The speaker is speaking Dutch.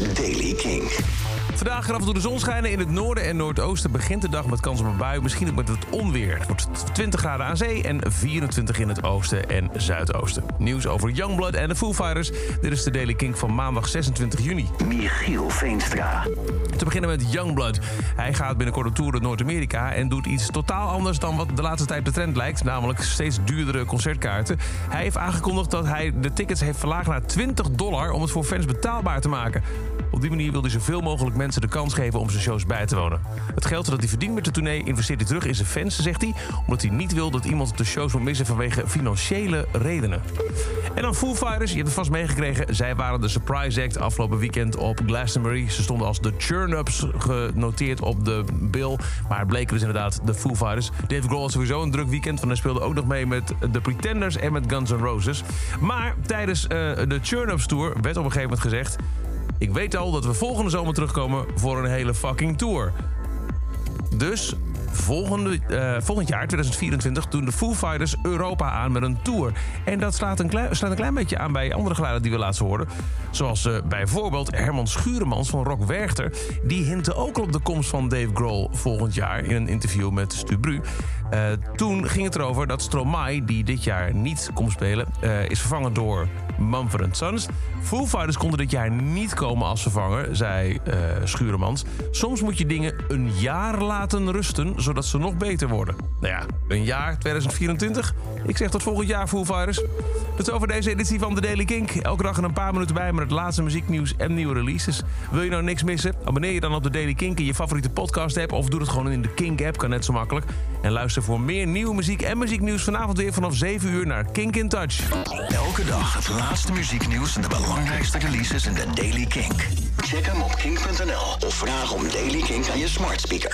is Daily King. Vandaag gaat af en toe de zon schijnen. In het noorden en noordoosten begint de dag met kans op een bui. Misschien ook met het onweer. Het wordt 20 graden aan zee en 24 in het oosten en zuidoosten. Nieuws over Youngblood en de Foo Fighters. Dit is de Daily King van maandag 26 juni. Michiel Veenstra. Te beginnen met Youngblood. Hij gaat binnenkort op tour door Noord-Amerika... en doet iets totaal anders dan wat de laatste tijd de trend lijkt. Namelijk steeds duurdere concertkaarten. Hij heeft aangekondigd dat hij de tickets heeft verlaagd naar 20 dollar... om het voor fans betaalbaar te maken. Op die manier wil hij zoveel mogelijk mensen de kans geven om zijn shows bij te wonen. Het geld dat hij verdient met de tournee investeert hij terug in zijn fans, zegt hij... omdat hij niet wil dat iemand de shows moet missen vanwege financiële redenen. En dan Foo Fighters, je hebt het vast meegekregen. Zij waren de surprise act afgelopen weekend op Glastonbury. Ze stonden als de Churn-Ups genoteerd op de bill. Maar bleken dus inderdaad de Foo Fighters. Dave Grohl had sowieso een druk weekend... want hij speelde ook nog mee met de Pretenders en met Guns N' Roses. Maar tijdens uh, de Churn-Ups tour werd op een gegeven moment gezegd... Ik weet al dat we volgende zomer terugkomen voor een hele fucking tour. Dus volgende, uh, volgend jaar, 2024, doen de Foo Fighters Europa aan met een tour. En dat slaat een klein, slaat een klein beetje aan bij andere geluiden die we laatst hoorden. Zoals uh, bijvoorbeeld Herman Schuremans van Rock Werchter. Die hintte ook al op de komst van Dave Grohl volgend jaar in een interview met Stubru. Uh, toen ging het erover dat Stromae, die dit jaar niet komt spelen, is vervangen door Mumford Sons. Foo konden dit jaar niet komen als vervanger, zei uh, Schuremans. Soms moet je dingen een jaar laten rusten, zodat ze nog beter worden. Nou ja, een jaar, 2024. Ik zeg tot volgend jaar, Foo Fighters. Dat is over deze editie van The Daily Kink. Elke dag een paar minuten bij met het laatste muzieknieuws en nieuwe releases. Wil je nou niks missen? Abonneer je dan op The Daily Kink in je favoriete podcast app... of doe het gewoon in de Kink-app, kan net zo makkelijk. En luister voor meer nieuwe muziek en muzieknieuws... vanavond weer vanaf 7 uur naar Kink in Touch. Elke dag het laatste muzieknieuws en de belangrijkste releases in The Daily Kink. Check hem op kink.nl of vraag om Daily Kink aan je smart speaker.